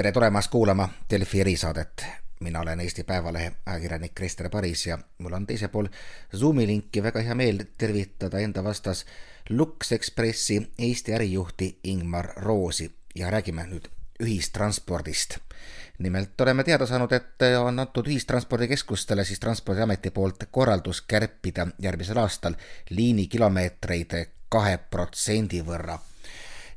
tere tulemast kuulama Delfi erisaadet. mina olen Eesti Päevalehe ajakirjanik Krister Paris ja mul on teisel pool Zoomi linki väga hea meel tervitada enda vastas Lux Expressi Eesti ärijuhti Ingmar Roosi ja räägime nüüd ühistranspordist. nimelt oleme teada saanud, et on antud ühistranspordikeskustele siis Transpordiameti poolt korraldus kärpida järgmisel aastal liinikilomeetreid kahe protsendi võrra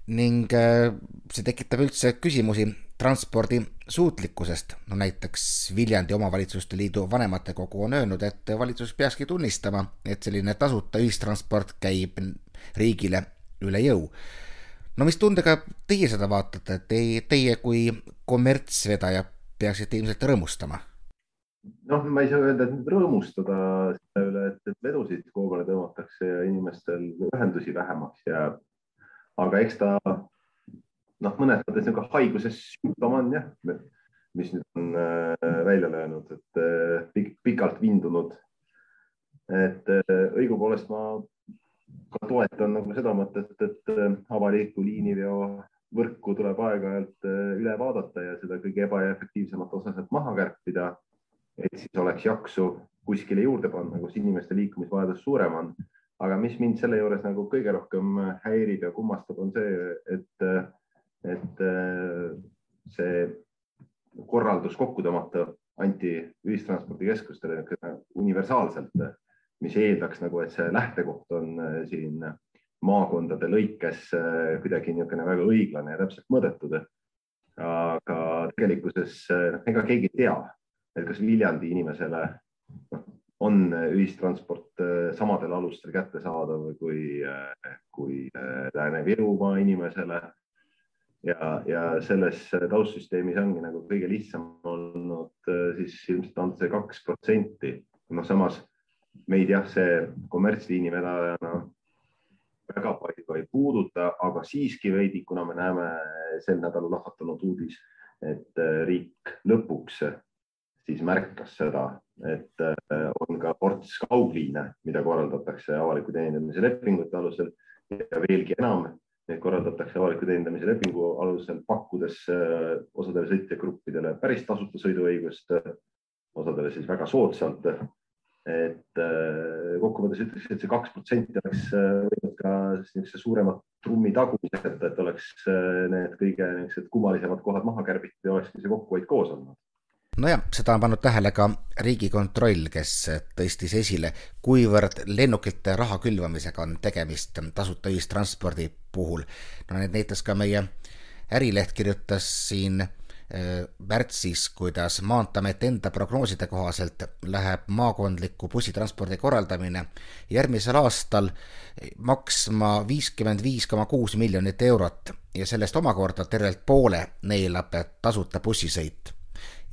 ning äh, see tekitab üldse küsimusi transpordi suutlikkusest. no näiteks Viljandi Omavalitsuste Liidu Vanematekogu on öelnud, et valitsus peakski tunnistama, et selline tasuta ühistransport käib riigile üle jõu. no mis tundega teie seda vaatate, teie, teie kui kommertsvedaja peaksite ilmselt rõõmustama? noh, ma ei saa öelda, et nüüd rõõmustada selle üle, et, et vedusid koomale tõmmatakse ja inimestel ühendusi vähemaks jääb aga eks ta noh, mõnes mõttes niisugune haiguse sümptom on jah, mis nüüd on äh, välja löönud, et äh, pik, pikalt vindunud. et äh, õigupoolest ma ka toetan nagu seda mõtet, et avaliku liiniveo võrku tuleb aeg-ajalt üle vaadata ja seda kõige ebaefektiivsemat osa sealt maha kärpida. et siis oleks jaksu kuskile juurde panna, kus inimeste liikumisvajadus suurem on aga mis mind selle juures nagu kõige rohkem häirib ja kummastab, on see, et, et see korraldus kokku tõmmata anti ühistranspordikeskustele universaalselt, mis eeldaks nagu, et see lähtekoht on siin maakondade lõikes kuidagi niisugune väga õiglane ja täpselt mõõdetud. aga tegelikkuses ega keegi ei tea, et kas Viljandi inimesele noh, on äh, ühistransport äh, samadel alustel kättesaadav kui, äh, kui Lääne-Virumaa inimesele. ja, ja selles taustsüsteemis ongi nagu kõige lihtsam olnud siis ilmselt anda see kaks protsenti. noh, samas meid jah, see kommertsliini vedajana väga palju ei puuduta, aga siiski veidi, kuna me näeme sel nädalal lahvatanud uudis, et riik lõpuks siis märkas seda, et äh, on ka ports kaugliine, mida korraldatakse avaliku teenindamise lepingute alusel ja veelgi enam, neid korraldatakse avaliku teenindamise lepingu alusel, pakkudes äh, osadele sõitjagruppidele päris tasuta sõiduõigust, osadele siis väga soodsalt. et äh, kokkuvõttes ütleks, et see kaks protsenti oleks võinud ka niisuguse suurema trummi tagumiseta, et oleks need kõige niisugused kummalisemad kohad maha kärbitud ja olekski see kokkuhoid koos olnud nojah, seda on pannud tähele ka Riigikontroll, kes tõstis esile, kuivõrd lennukite raha külvamisega on tegemist tasuta ühistranspordi puhul. no näiteks ka meie Ärileht kirjutas siin äh, märtsis, kuidas Maanteeameti enda prognooside kohaselt läheb maakondliku bussitranspordi korraldamine järgmisel aastal maksma viiskümmend viis koma kuus miljonit eurot ja sellest omakorda tervelt poole neelab tasuta bussisõit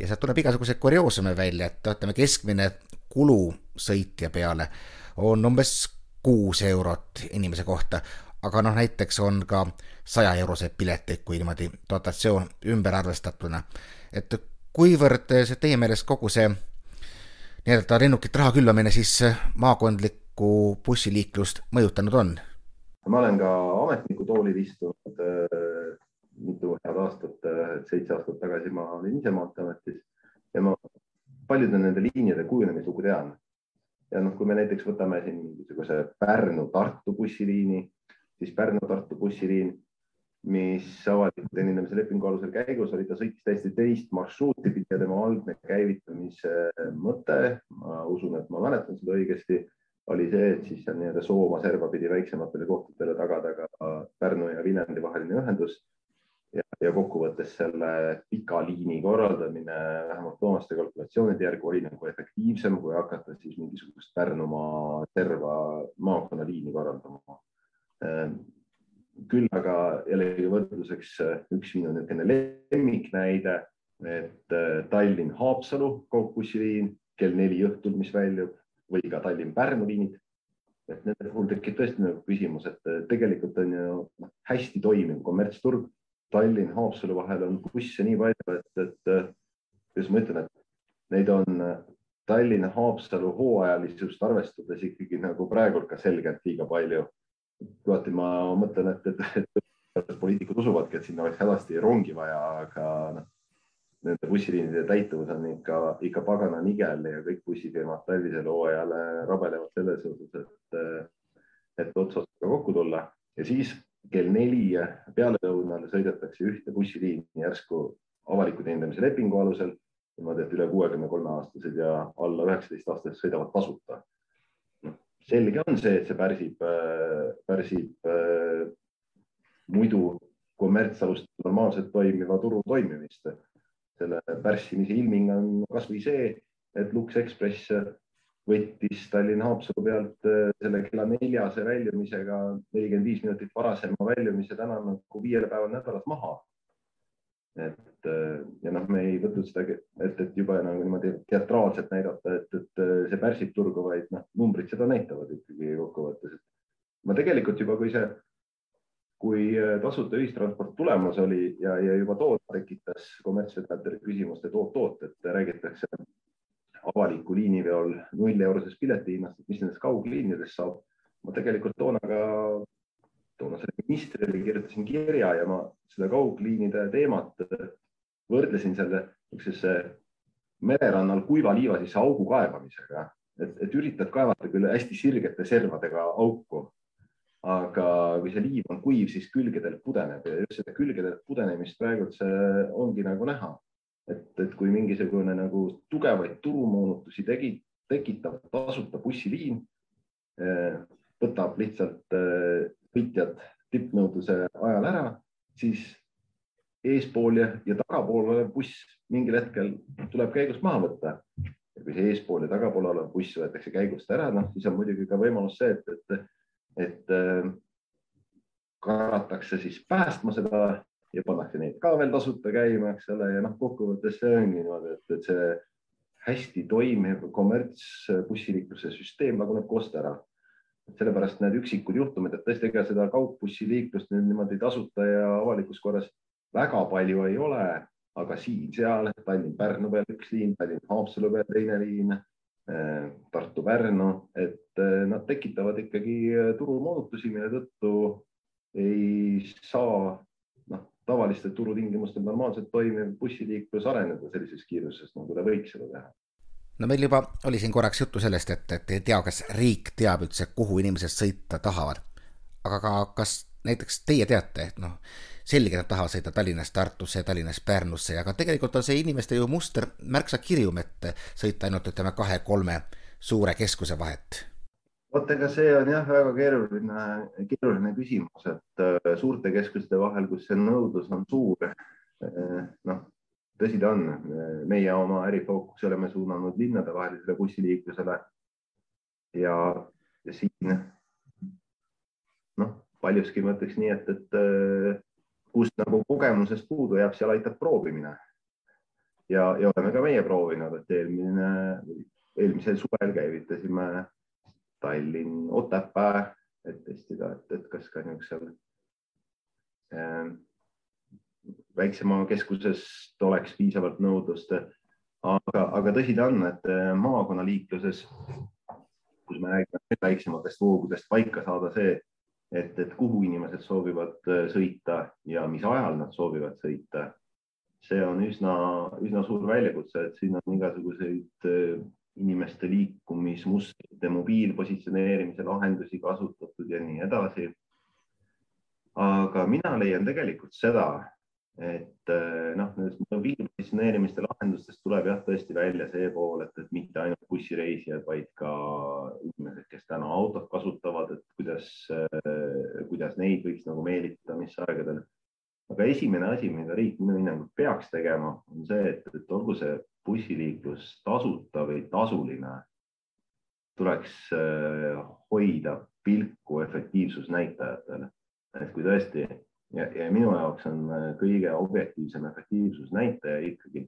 ja sealt tuleb igasuguseid kurioosume välja, et ütleme, keskmine kulu sõitja peale on umbes kuus eurot inimese kohta, aga noh, näiteks on ka saja euroseid pileteid, kui niimoodi dotatsioon ümber arvestatuna. et kuivõrd see teie meelest kogu see nii-öelda lennukite raha külvamine siis maakondlikku bussiliiklust mõjutanud on? ma olen ka ametniku toolil istunud mitu head aastat, seitse aastat tagasi ma olin ise Maanteeametis ja ma paljude nende liinide kujunemislugu tean. ja noh, kui me näiteks võtame siin mingisuguse Pärnu-Tartu bussiliini, siis Pärnu-Tartu bussiliin, mis avaliku teenindamise lepingu alusel käigus oli, ta sõitis täiesti teist marsruuti pidi ja tema algne käivitamise mõte, ma usun, et ma mäletan seda õigesti, oli see, et siis nii-öelda Sooma serva pidi väiksematele kohtadele tagada ka Pärnu ja Viljandi vaheline ühendus kokkuvõttes selle pika liini korraldamine vähemalt toonaste kalkulatsioonide järgi oli nagu efektiivsem, kui hakata siis mingisugust Pärnumaa serva maakonnaliini korraldama. Ehm, küll aga jällegi võrdluseks üks minu niisugune lemmiknäide, et eh, Tallinn-Haapsalu kaugbussiliin kell neli õhtul, mis väljub või ka Tallinn-Pärnu liinid et nende puhul tekib tõesti nagu küsimus, et tegelikult on ju hästi toimiv kommertsturg Tallinn-Haapsalu vahel on busse nii palju, et, et kuidas ma ütlen, et neid on Tallinn-Haapsalu hooajalisust arvestades ikkagi nagu praegu ka selgelt liiga palju. kohati ma mõtlen, et, et, et poliitikud usuvadki, et sinna oleks hädasti rongi vaja, aga noh, nende bussiliinide täituvus on ikka, ikka pagana nigel ja kõik bussifirmad talvisel hooajal rabelevad selles osas, et, et ots otsaga kokku tulla ja siis kell neli pealelõunal sõidetakse ühte bussiliini järsku avaliku teenindamise lepingu alusel niimoodi, et üle kuuekümne kolme aastased ja alla üheksateist aastased sõidavad tasuta. selge on see, et see pärsib, pärsib muidu kommertsalustel normaalselt toimiva turu toimimist. selle pärssimise ilming on kasvõi see, et Lux Express võttis Tallinna-Haapsalu pealt selle kella neljase väljumisega nelikümmend viis minutit varasema väljumise täna nagu viiele päeval nädalas maha. et ja noh, me ei võtnud seda, et, et juba nagu niimoodi teatraalselt näidata, et, et see pärsib turgu, vaid noh, numbrid seda näitavad ikkagi kokkuvõttes. ma tegelikult juba, kui see kui tasuta ühistransport tulemas oli ja, ja juba toona tekitas kommertsvedajatele küsimust, et oot-oot, et räägitakse avaliku liiniveol null eurosest piletihinnast, et mis nendest kaugliinidest saab. ma tegelikult toona ka, toonasele ministrile kirjutasin kirja ja ma seda kaugliinide teemat võrdlesin selle niisugusesse mererannal kuiva liiva sisse augu kaevamisega, et, et üritad kaevata küll hästi sirgete servadega auku aga kui see liiv on kuiv, siis külgedelt pudeneb ja just seda külgedelt pudenemist praegult see ongi nagu näha. Et, et kui mingisugune nagu tugevaid turumoonutusi tegi, tekitab tasuta bussiliin, eh, võtab lihtsalt võitjad eh, tippnõudluse ajal ära, siis eespool ja, ja tagapool olev buss mingil hetkel tuleb käigust maha võtta. ja kui see eespool ja tagapool olev buss võetakse käigust ära, noh siis on muidugi ka võimalus see, et, et et äh, karatakse siis päästma seda ja pannakse neid ka veel tasuta käima, eks ole, ja noh, kokkuvõttes see ongi niimoodi, et, et see hästi toimiv kommertsbussiliikluse süsteem laguneb kost ära. sellepärast need üksikud juhtumid, et tõesti, ega seda kaugbussiliiklust nüüd niimoodi tasuta ja avalikus korras väga palju ei ole, aga siin-seal Tallinn-Pärnu peal üks liin, Tallinn-Haapsalu peal teine liin Äh, Tartu-Pärnu, et äh, nad tekitavad ikkagi äh, turumoonutusi, mille tõttu ei saa tavalistel turutingimustel normaalselt toimiv bussiliiklus areneda sellises kiiruses, nagu ta võiks seda teha no meil juba oli siin korraks juttu sellest, et, et ei tea, kas riik teab üldse, kuhu inimesed sõita tahavad. aga ka, kas näiteks teie teate, et noh, selge, nad tahavad sõita Tallinnast Tartusse ja Tallinnast Pärnusse, aga tegelikult on see inimeste ju muster märksa kirjum, et sõita ainult ütleme kahe-kolme suure keskuse vahet. Vot ega see on jah, väga keeruline, keeruline küsimus, et äh, suurte keskuste vahel, kus see nõudlus on suur, äh, noh, tõsi ta on, meie oma ärifookuse oleme suunanud linnadevahelisele bussiliiklusele ja, siin noh, paljuski ma ütleks nii, et, et äh, kus nagu kogemusest puudu jääb, seal aitab proovimine. ja, ja oleme ka meie proovinud, et eelmine, eelmisel suvel käivitasime Tallinn-Otepää, et testida, et, et kas ka niisugusel äh, väiksema keskusest oleks piisavalt nõudlust. aga, aga tõsi ta on, et äh, maakonnaliikluses, kus me räägime väiksematest voogudest, paika saada see, et, et kuhu inimesed soovivad äh, sõita ja mis ajal nad soovivad sõita. see on üsna, üsna suur väljakutse, et siin on igasuguseid äh, inimeste liikumismustrite mobiilpositsioneerimise lahendusi kasutatud ja nii edasi. aga mina leian tegelikult seda, et eh, noh, nendest mobiilpositsioneerimiste lahendustest tuleb jah, tõesti välja see pool, et, et mitte ainult bussireisijad, vaid ka inimesed, kes täna autot kasutavad, et kuidas, eh, kuidas neid võiks nagu meelitada, mis aegadel. Aga esimene asi, mida riik minu hinnangul peaks tegema, on see, et, et olgu see bussiliiklus tasuta või tasuline, tuleks eh, hoida pilku efektiivsusnäitajatel. et kui tõesti ja, ja minu jaoks on äh, kõige objektiivsem efektiivsusnäitaja ikkagi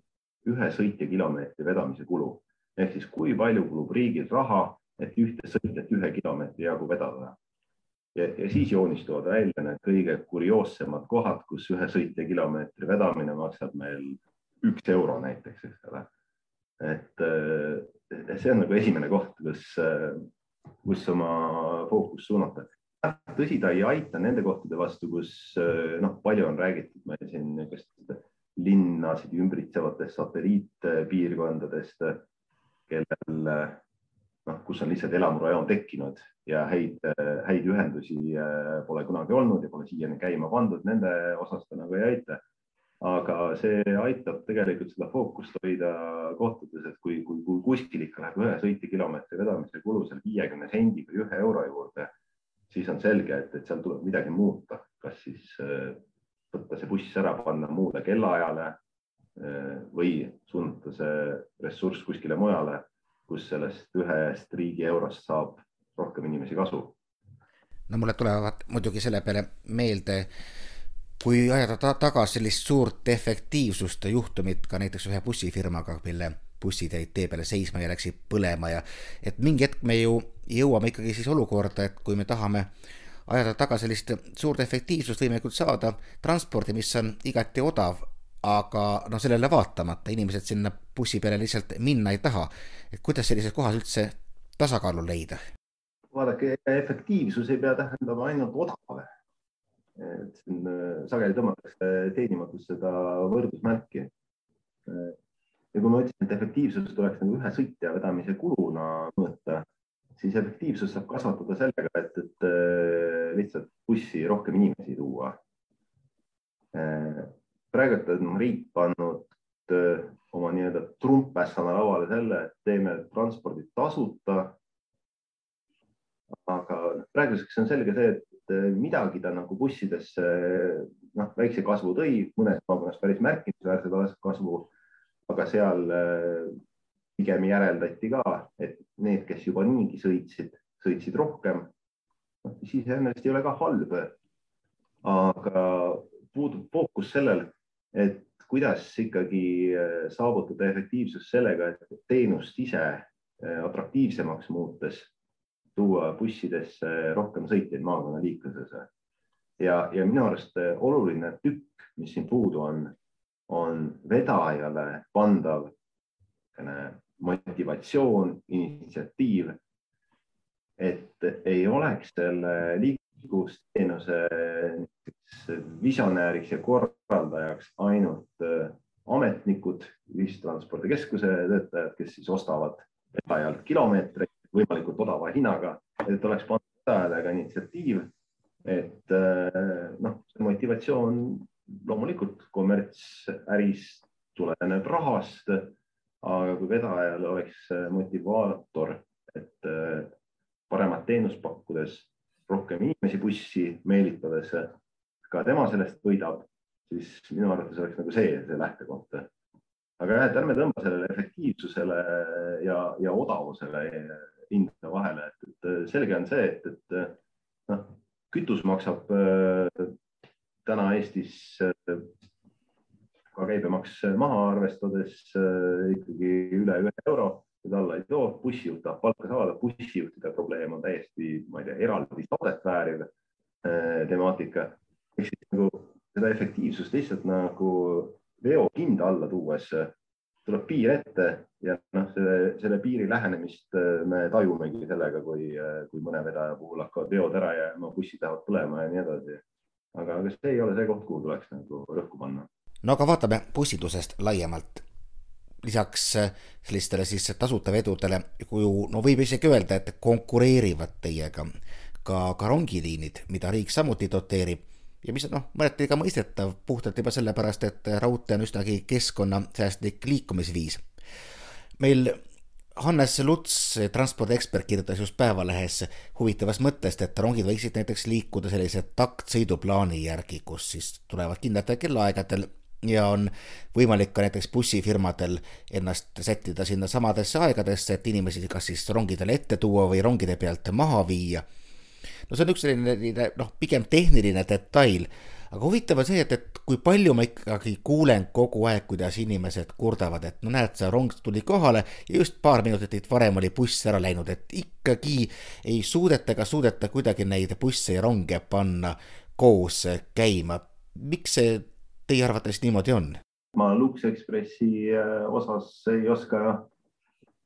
ühe sõitjakilomeetri vedamise kulu ehk siis kui palju kulub riigil raha, et ühte sõitjat ühe kilomeetri jagu vedada. Ja, ja siis joonistuvad välja need kõige kurioossemad kohad, kus ühe sõitjakilomeetri vedamine maksab meil üks euro näiteks, eks ole. et äh, see on nagu esimene koht, kus, äh, kus oma fookust suunata tõsi, ta ei aita nende kohtade vastu, kus eh, noh, palju on räägitud meil siin niisugust linnasid ümbritsevatest satelliitpiirkondadest, kellel noh, kus on lihtsalt elamurajoon tekkinud ja häid, häid ühendusi pole kunagi olnud ja pole siiani käima pandud, nende osas ta nagu ei aita. Aga see aitab tegelikult seda fookust hoida kohtades, et kui, kui, kui kuskil ikka läheb ühe sõitekilomeetri vedamise kulu seal viiekümne sendi või ühe euro juurde, siis on selge, et, et seal tuleb midagi muuta, kas siis äh, võtta see buss ära, panna muule kellaajale äh, või suunata see ressurss kuskile mujale, kus sellest ühest riigi eurost saab rohkem inimesi kasu. no mulle tulevad muidugi selle peale meelde kui ajada ta tagasi sellist suurt efektiivsust juhtumit ka näiteks ühe bussifirmaga, mille bussid jäid tee peale seisma ja läksid põlema ja et mingi hetk me ju jõuame ikkagi siis olukorda, et kui me tahame ajada taga sellist suurt efektiivsust, võime küll saada transpordi, mis on igati odav, aga no sellele vaatamata inimesed sinna bussi peale lihtsalt minna ei taha. et kuidas sellises kohas üldse tasakaalu leida? vaadake, efektiivsus ei pea tähendama ainult odav et siin äh, sageli tõmmatakse teenimatust seda võrdusmärki. ja kui ma ütlesin, et efektiivsust tuleks nagu ühe sõitja vedamise kuluna mõõta, siis efektiivsust saab kasvatada sellega, et, et äh, lihtsalt bussi rohkem inimesi tuua. Äh, praegu on riik pannud oma nii-öelda trumppässana lauale selle, et teeme transpordi tasuta. aga praeguseks on selge see, et eh, midagi ta nagu bussidesse noh, väikse kasvu tõi, mõnes maakonnas päris märkimisväärse kasvu, aga seal eh, pigem järeldati ka, et need, kes juba niigi sõitsid, sõitsid rohkem, siis iseenesest ei ole ka halb. aga puudub fookus sellel, et kuidas ikkagi eh, saavutada efektiivsust sellega, et teenust ise atraktiivsemaks muutes tuua bussidesse rohkem sõitjaid maakonnaliikluses. ja, ja minu arust oluline tükk, mis siin puudu on, on vedajale pandav motivatsioon, initsiatiiv, et ei oleks selle liiklusteenuse visionääriks ja korraldajaks ainult ametnikud, ühistranspordikeskuse töötajad, kes siis ostavad vedajalt kilomeetreid võimalikult odava hinnaga, et oleks pandud peale ka initsiatiiv, et äh, noh, see motivatsioon loomulikult kommertsärist tuleneb rahast, aga kui vedajal oleks motivaator, et äh, paremat teenust pakkudes, rohkem inimesi bussi meelitades, ka tema sellest võidab, siis minu arvates oleks nagu see, see lähtekoht. aga jah, et ärme tõmba sellele efektiivsusele ja, ja odavusele hindade vahele, et, selge on see, et, et noh, kütus maksab äh, täna Eestis äh, ka käibemaks maha arvestades äh, ikkagi üle ühe euro, seda alla ei too, bussijuht tahab palka saada, bussijuhtide probleem on täiesti, ma ei tea, eraldi saadet vääriv temaatika. ehk siis nagu seda efektiivsust lihtsalt nagu veo hinda alla tuues tuleb piir ette ja noh, selle, selle piiri lähenemist äh, me tajumegi sellega, kui, äh, kui mõne vedaja puhul hakkavad veod ära jääma, bussid lähevad põlema ja nii edasi. aga, aga see ei ole see koht, kuhu tuleks nagu rõhku panna. no aga vaatame bussindusest laiemalt. Lisaks äh, sellistele siis tasuta vedudele, kui no võib isegi öelda, et konkureerivad teiega ka, ka rongiliinid, mida riik samuti doteerib ja mis on noh, mõneti ka mõistetav puhtalt juba sellepärast, et raudtee on üsnagi keskkonnasäästlik liikumisviis. meil Hannes Luts, transpordiekspert, kirjutas just Päevalehes huvitavast mõttest, et rongid võiksid näiteks liikuda sellise taktsõiduplaani järgi, kus siis tulevad kindlatel kellaaegadel ja on võimalik ka näiteks bussifirmadel ennast sättida sinna samadesse aegadesse, et inimesi kas siis rongidele ette tuua või rongide pealt maha viia no see on üks selline noh, pigem tehniline detail, aga huvitav on see, et, et kui palju ma ikkagi kuulen kogu aeg, kuidas inimesed kurdavad, et no näed, sa rong tuli kohale ja just paar minutit varem oli buss ära läinud, et ikkagi ei suudeta ega suudeta kuidagi neid busse ja ronge panna koos käima. miks see teie arvates niimoodi on? ma Lux Expressi äh, osas ei oska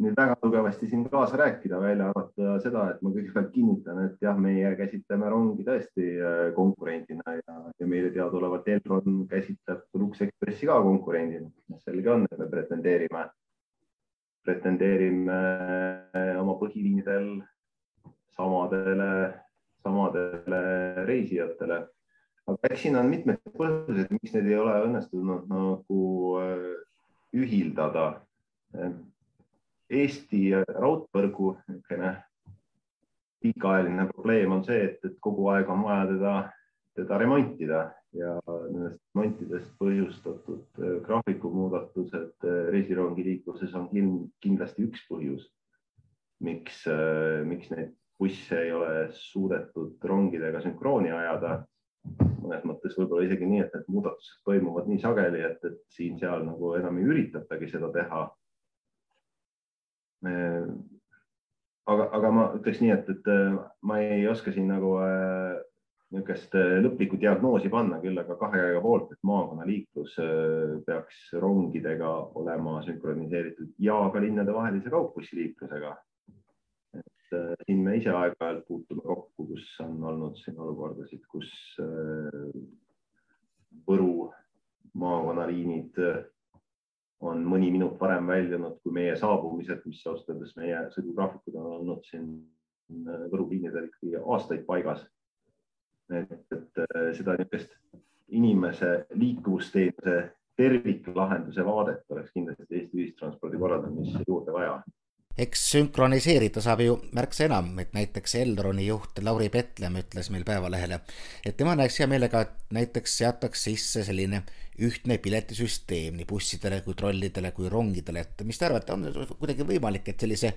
nüüd väga tugevasti siin kaasa rääkida, välja arvata seda, et ma kõigepealt kinnitan, et jah, meie käsitleme rongi tõesti äh, konkurendina ja, ja meile teadaolevalt Elron käsitleb Lux Expressi ka konkurendina. selge on, et me pretendeerime, pretendeerime äh, oma põhiliinidel samadele, samadele reisijatele. Aga eks siin on mitmed põhjused, miks neid ei ole õnnestunud nagu äh, ühildada Eesti raudvõrgu niisugune pikaajaline probleem on see, et, et kogu aeg on vaja teda, teda remontida ja nendest remontidest põhjustatud äh, graafikumuudatused äh, reisirongiliikluses on kindlasti üks põhjus, miks, äh, miks neid busse ei ole suudetud rongidega sünkrooni ajada. Mõnes mõttes võib-olla isegi nii, et need muudatused toimuvad nii sageli, et, et siin-seal nagu enam ei üritatagi seda teha Äh, aga, aga ma ütleks nii, et, et äh, ma ei oska siin nagu äh, niisugust lõplikku diagnoosi panna, küll aga kahe käega poolt, et maakonnaliiklus peaks rongidega olema sünkroniseeritud ja ka linnadevahelise kaugbussiliiklusega. Et siin me ise aeg-ajalt puutume kokku, kus on olnud siin olukordasid, kus Võru maakonnaliinid on mõni minut varem väljunud kui meie saabumised, mis ausalt öeldes meie sõidugraafikud on olnud siin äh, Võru liinidel ikkagi aastaid paigas. et, et äh, seda niisugust inimese liikuvusteenuse terviklahenduse vaadet oleks kindlasti Eesti ühistranspordi korraldamisse juurde vaja eks sünkroniseerida saab ju märksa enam, et näiteks Elroni juht Lauri Petlem ütles meil Päevalehele, et tema näeks hea meelega, et näiteks seataks sisse selline ühtne piletisüsteem nii bussidele kui trollidele kui rongidele, et mis te arvate, on kuidagi võimalik, et sellise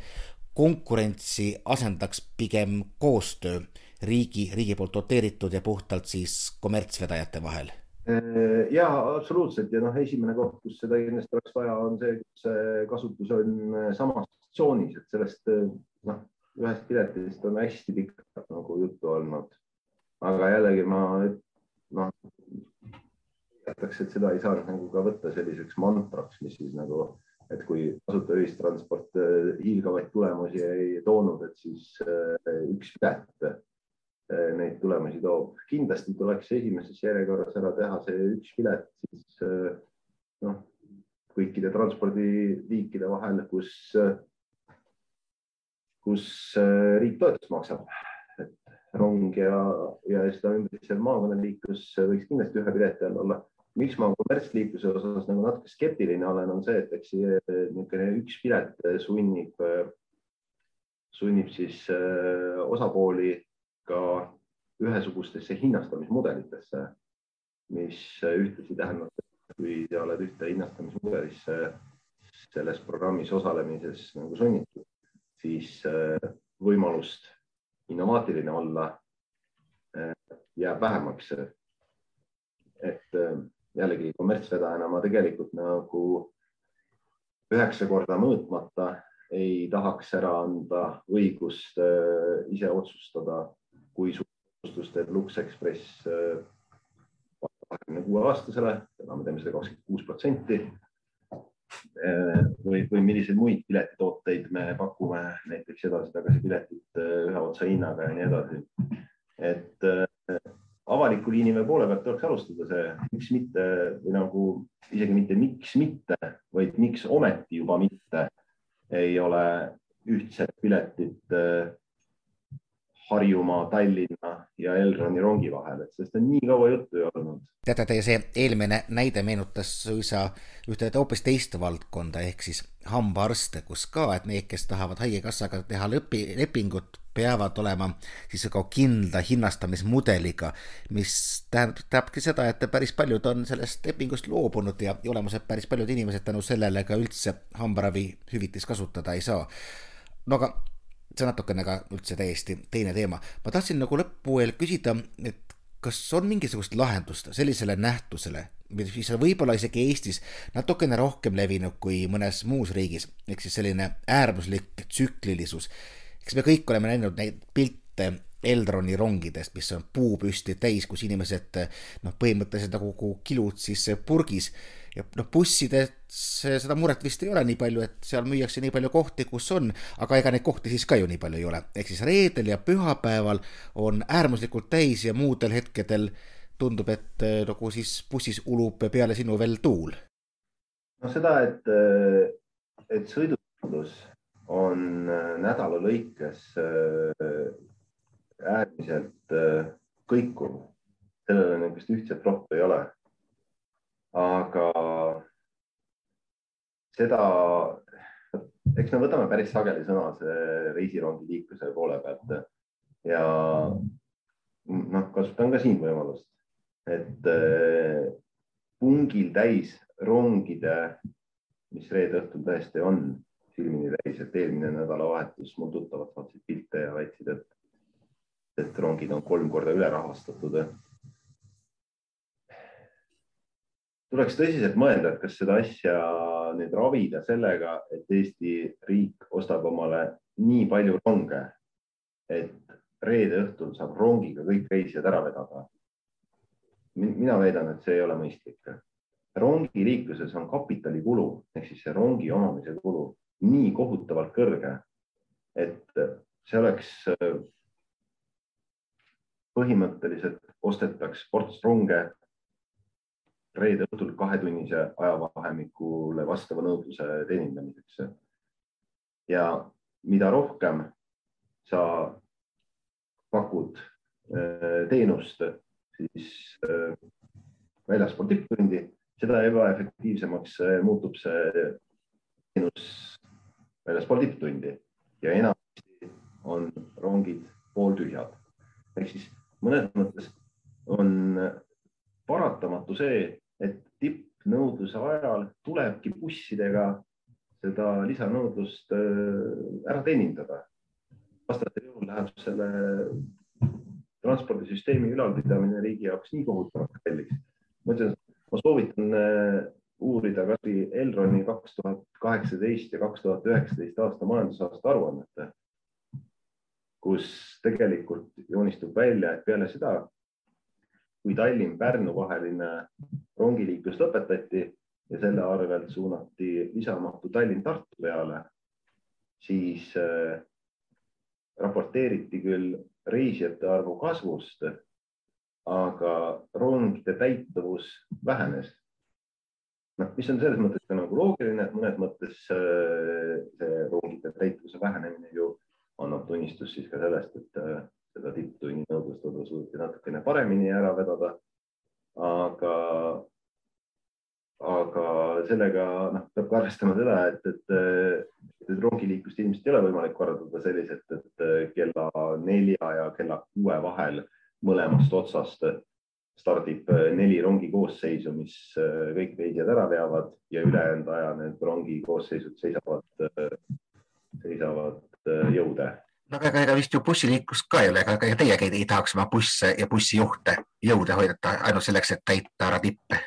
konkurentsi asendaks pigem koostöö riigi, riigi poolt doteeritud ja puhtalt siis kommertsvedajate vahel? ja absoluutselt ja noh, esimene koht, kus seda kindlasti oleks vaja, on see, kus kasutus on samast tsoonis, et sellest noh, ühest piletist on hästi pikalt nagu juttu olnud. aga jällegi ma noh, jätaks, et seda ei saa nagu ka võtta selliseks mantraks, mis siis nagu, et kui tasuta ühistransport äh, hiilgavaid tulemusi ei toonud, et siis äh, üks pilet äh, neid tulemusi toob. kindlasti tuleks esimeses järjekorras ära teha see üks pilet siis noh, kõikide transpordiliikide vahel, kus kus äh, riik toetust maksab. et rong ja, ja seda ümbritsev maakonnaliiklus võiks kindlasti ühe pileti all olla. miks ma kommertsliikluse osas nagu natuke skeptiline olen, on see, et eks niisugune üks pilet sunnib, sunnib siis äh, osapooli ka ühesugustesse hinnastamismudelitesse, mis ühtlasi tähendab, et kui sa oled ühte hinnastamismudelisse selles programmis osalemises nagu sunnitud, siis äh, võimalust innovaatiline olla äh, jääb vähemaks. et äh, jällegi kommertsvedajana ma tegelikult nagu üheksa korda mõõtmata ei tahaks ära anda õigust ise otsustada, kui soodustust teeb Lux Express kahekümne kuue aastasele, täna me teeme seda kakskümmend kuus protsenti või, või milliseid muid piletitooteid me pakume, näiteks edasi-tagasi piletid äh, ühe otsa hinnaga ja nii edasi. et äh, avaliku liinivee poole pealt tuleks alustada see, miks mitte või nagu isegi mitte miks mitte, vaid miks ometi juba mitte ei ole ühtset piletit Harjumaa, Tallinna ja Elroni rongi vahel, et sellest on nii kaua juttu ju olnud. teate, teie see eelmine näide meenutas suisa ühte hoopis teist valdkonda ehk siis hambaarste, kus ka, et need, kes tahavad Haigekassaga teha lõpi, lepingut, peavad olema siis ka kindla hinnastamismudeliga, mis tähendab, tähendabki seda, et päris paljud on sellest lepingust loobunud ja olemas, et päris paljud inimesed tänu sellele ka üldse hambaravi hüvitist kasutada ei saa. no aga see natukene ka üldse täiesti teine teema. ma tahtsin nagu lõppu veel küsida, et kas on mingisugust lahendust sellisele nähtusele, mis on võib-olla isegi Eestis natukene rohkem levinud kui mõnes muus riigis, ehk siis selline äärmuslik tsüklilisus. eks me kõik oleme näinud neid pilte Eldroni rongidest, mis on puupüsti täis, kus inimesed noh, põhimõtteliselt nagu kilud siis purgis ja noh, bussides seda muret vist ei ole nii palju, et seal müüakse nii palju kohti, kus on, aga ega neid kohti siis ka ju nii palju ei ole. ehk siis reedel ja pühapäeval on äärmuslikult täis ja muudel hetkedel tundub, et eh, nagu siis bussis ulub peale sinu veel tuul. no seda, et, eh, et sõidundus on eh, nädala lõikes äärmiselt kõikuv, sellele niisugust ühtset rohtu ei ole. Aga seda, eks me võtame päris sageli sõna see reisirongi liikluse poole pealt. Ja noh, kasutan ka siin võimalust, et eh, pungil täis rongide, mis reede õhtul tõesti on silmini täis, et eelmine nädalavahetus mul tuttavad saatsid pilte ja väitsid, et, et rongid on kolm korda ülerahastatud tuleks tõsiselt mõelda, et kas seda asja nüüd ravida sellega, et Eesti riik ostab omale nii palju ronge, et reede õhtul saab rongiga kõik reisijad ära vedada. mina väidan, et see ei ole mõistlik. rongiliikluses on kapitalikulu ehk siis see rongi omamise kulu nii kohutavalt kõrge, et see oleks põhimõtteliselt ostetaks ports ronge reede õhtul kahetunnise ajavahemikule vastava nõudluse teenindamiseks. ja mida rohkem sa pakud äh, teenust siis äh, väljaspool tipptundi, seda ebaefektiivsemaks äh, muutub see teenus väljaspool tipptundi ja enamasti on rongid pooltühjad. ehk siis mõnes mõttes on paratamatu see, et tippnõudluse ajal tulebki bussidega seda lisanõudlust äh, ära teenindada. vastasel juhul läheb selle transpordisüsteemi ülalpidamine riigi jaoks nii kohutavalt kalliks. ma ütlen, ma soovitan äh, uurida kasvõi Elroni kaks tuhat kaheksateist ja kaks tuhat üheksateist aasta majandusaasta aruannet, kus tegelikult joonistub välja, et peale seda, kui Tallinn-Pärnu vaheline rongiliiklus lõpetati ja selle arvelt suunati lisamahtu Tallinn-Tartu peale, siis äh, raporteeriti küll reisijate arvu kasvust, aga rongide täituvus vähenes. noh, mis on selles mõttes ka nagu loogiline, et mõnes mõttes äh, see rongide täituvuse vähenemine ju annab tunnistust siis ka sellest, et äh, seda tipptunni nõudlust võib-olla suudeti natukene paremini ära vedada. aga, aga sellega noh, peab ka arvestama seda, et, et, et rongiliiklust ilmselt ei ole võimalik korraldada selliselt, et kella nelja ja kella kuue vahel mõlemast otsast stardib neli rongi koosseisu, mis kõik reisijad ära veavad ja ülejäänud aja need rongi koosseisud seisavad, seisavad jõude no aga ega vist ju bussiliiklust ka ei ole, ega teiegi ei, ei tahaks oma busse ja bussijuhte jõude hoidata ainult selleks, et täita ära tippe?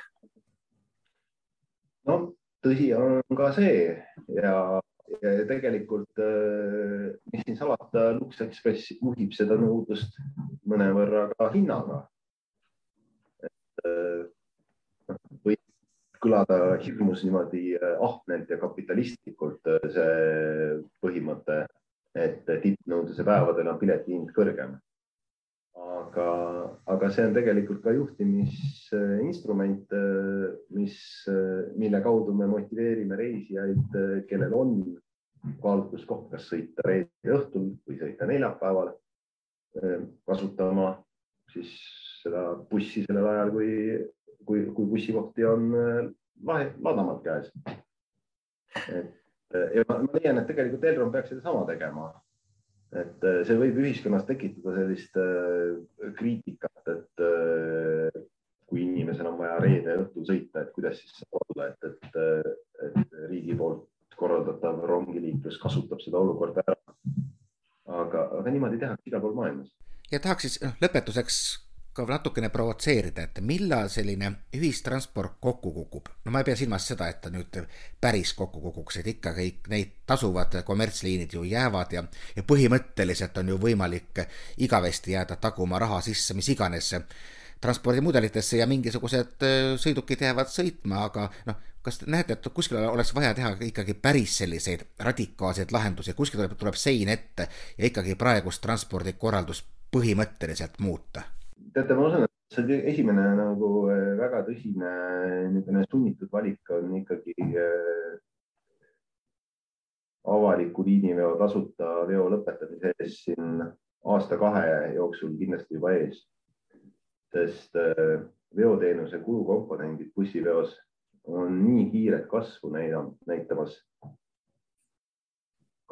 no tõsi on ka see ja, ja tegelikult äh, mis siin salata, Lux Express juhib seda nõudlust mõnevõrra ka hinnaga. et äh, võib kõlada hirmus niimoodi äh, ahnelt ja kapitalistlikult see põhimõte et tippnõudluse päevadel on pileti hind kõrgem. aga, aga see on tegelikult ka juhtimisinstrument, mis, mille kaudu me motiveerime reisijaid, kellel on kaalutluskoht, kas sõita reede õhtul või sõita neljapäeval, kasutama siis seda bussi sellel ajal, kui, kui, kui bussikohti on ladamalt käes. et ja ma, leian, et tegelikult Elron peaks sedasama tegema. et äh, see võib ühiskonnas tekitada sellist äh, kriitikat, et äh, kui inimesel on vaja reede õhtul sõita, et kuidas siis saab olla, et, et, et riigi poolt korraldatav rongiliiklus kasutab seda olukorda ära. aga, aga niimoodi tehakse igal pool maailmas. ja tahaks siis noh, lõpetuseks ka natukene provotseerida, et millal selline ühistransport kokku kukub. no ma ei pea silmas seda, et ta nüüd päris kokku kukuks, et ikka kõik need tasuvad kommertsliinid ju jäävad ja, ja põhimõtteliselt on ju võimalik igavesti jääda taguma raha sisse mis iganes transpordimudelitesse ja mingisugused sõidukid jäävad sõitma, aga noh, kas te näete, et kuskil oleks vaja teha ikkagi päris selliseid radikaalseid lahendusi, kuskil tuleb, tuleb sein ette ja ikkagi praegust transpordikorraldust põhimõtteliselt muuta? Teate, ma usun, et see esimene nagu äh, väga tõsine niisugune sunnitud valik on ikkagi äh, avaliku liiniveo tasuta veo lõpetamise ees siin aasta-kahe jooksul kindlasti juba ees sest äh, veoteenuse kulukomponendid bussiveos on nii kiiret kasvu näitamas.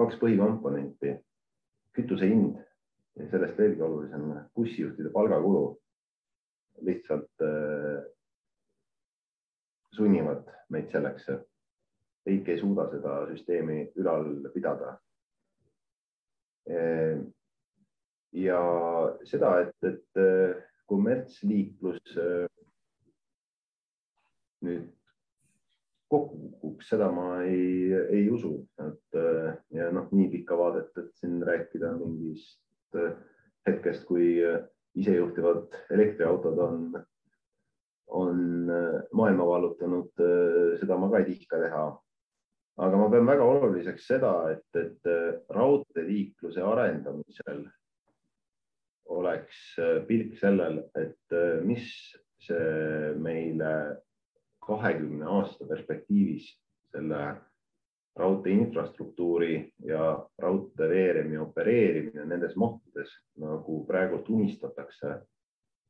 kaks põhikomponenti, kütuse hind ja sellest veelgi olulisem bussijuhtide palgakulu lihtsalt äh, sunnivad meid selleks. riik ei suuda seda süsteemi ülal pidada. Äh, ja seda, et, et kommertsliiklus äh, nüüd kokku kukuks, seda ma ei, ei usu, et äh, ja noh, nii pikka vaadet, et siin rääkida mingist äh, hetkest, kui isejuhtivad elektriautod on, on maailma vallutanud, seda ma ka ei tihka teha. aga ma pean väga oluliseks seda, et, et raudteeliikluse arendamisel oleks äh, pilk sellel, et äh, mis see meile kahekümne aasta perspektiivis selle raudtee infrastruktuuri ja raudteeveeremi opereerimine nendes mahtudes, nagu praegult unistatakse,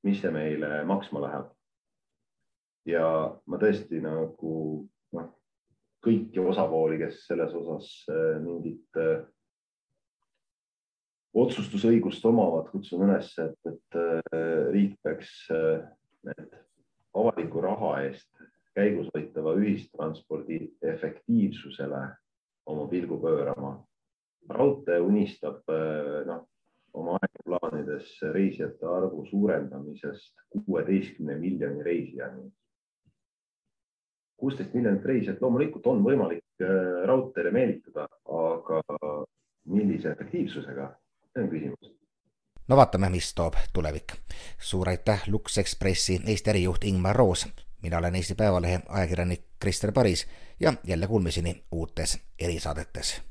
mis see meile maksma läheb. ja ma tõesti nagu noh, kõiki osapooli, kes selles osas äh, mingit otsustusõigust omavad, kutsun üles, et, et äh, riik peaks äh, need avaliku raha eest käigus hoitava ühistranspordi efektiivsusele oma pilgu pöörama. raudtee unistab äh, noh, oma aegplaanides reisijate arvu suurendamisest kuueteistkümne miljoni reisijani. kuusteist miljonit reisijat loomulikult on võimalik raudteele meelitada, aga millise efektiivsusega see on küsimus. no vaatame, mis toob tulevik. suur aitäh, Lux Expressi Eesti ärijuht Ingmar Roos. Mina olen Eesti Päevalehe ajakirjanik Krister Paris ja jälle kuulmiseni uutes erisaadetes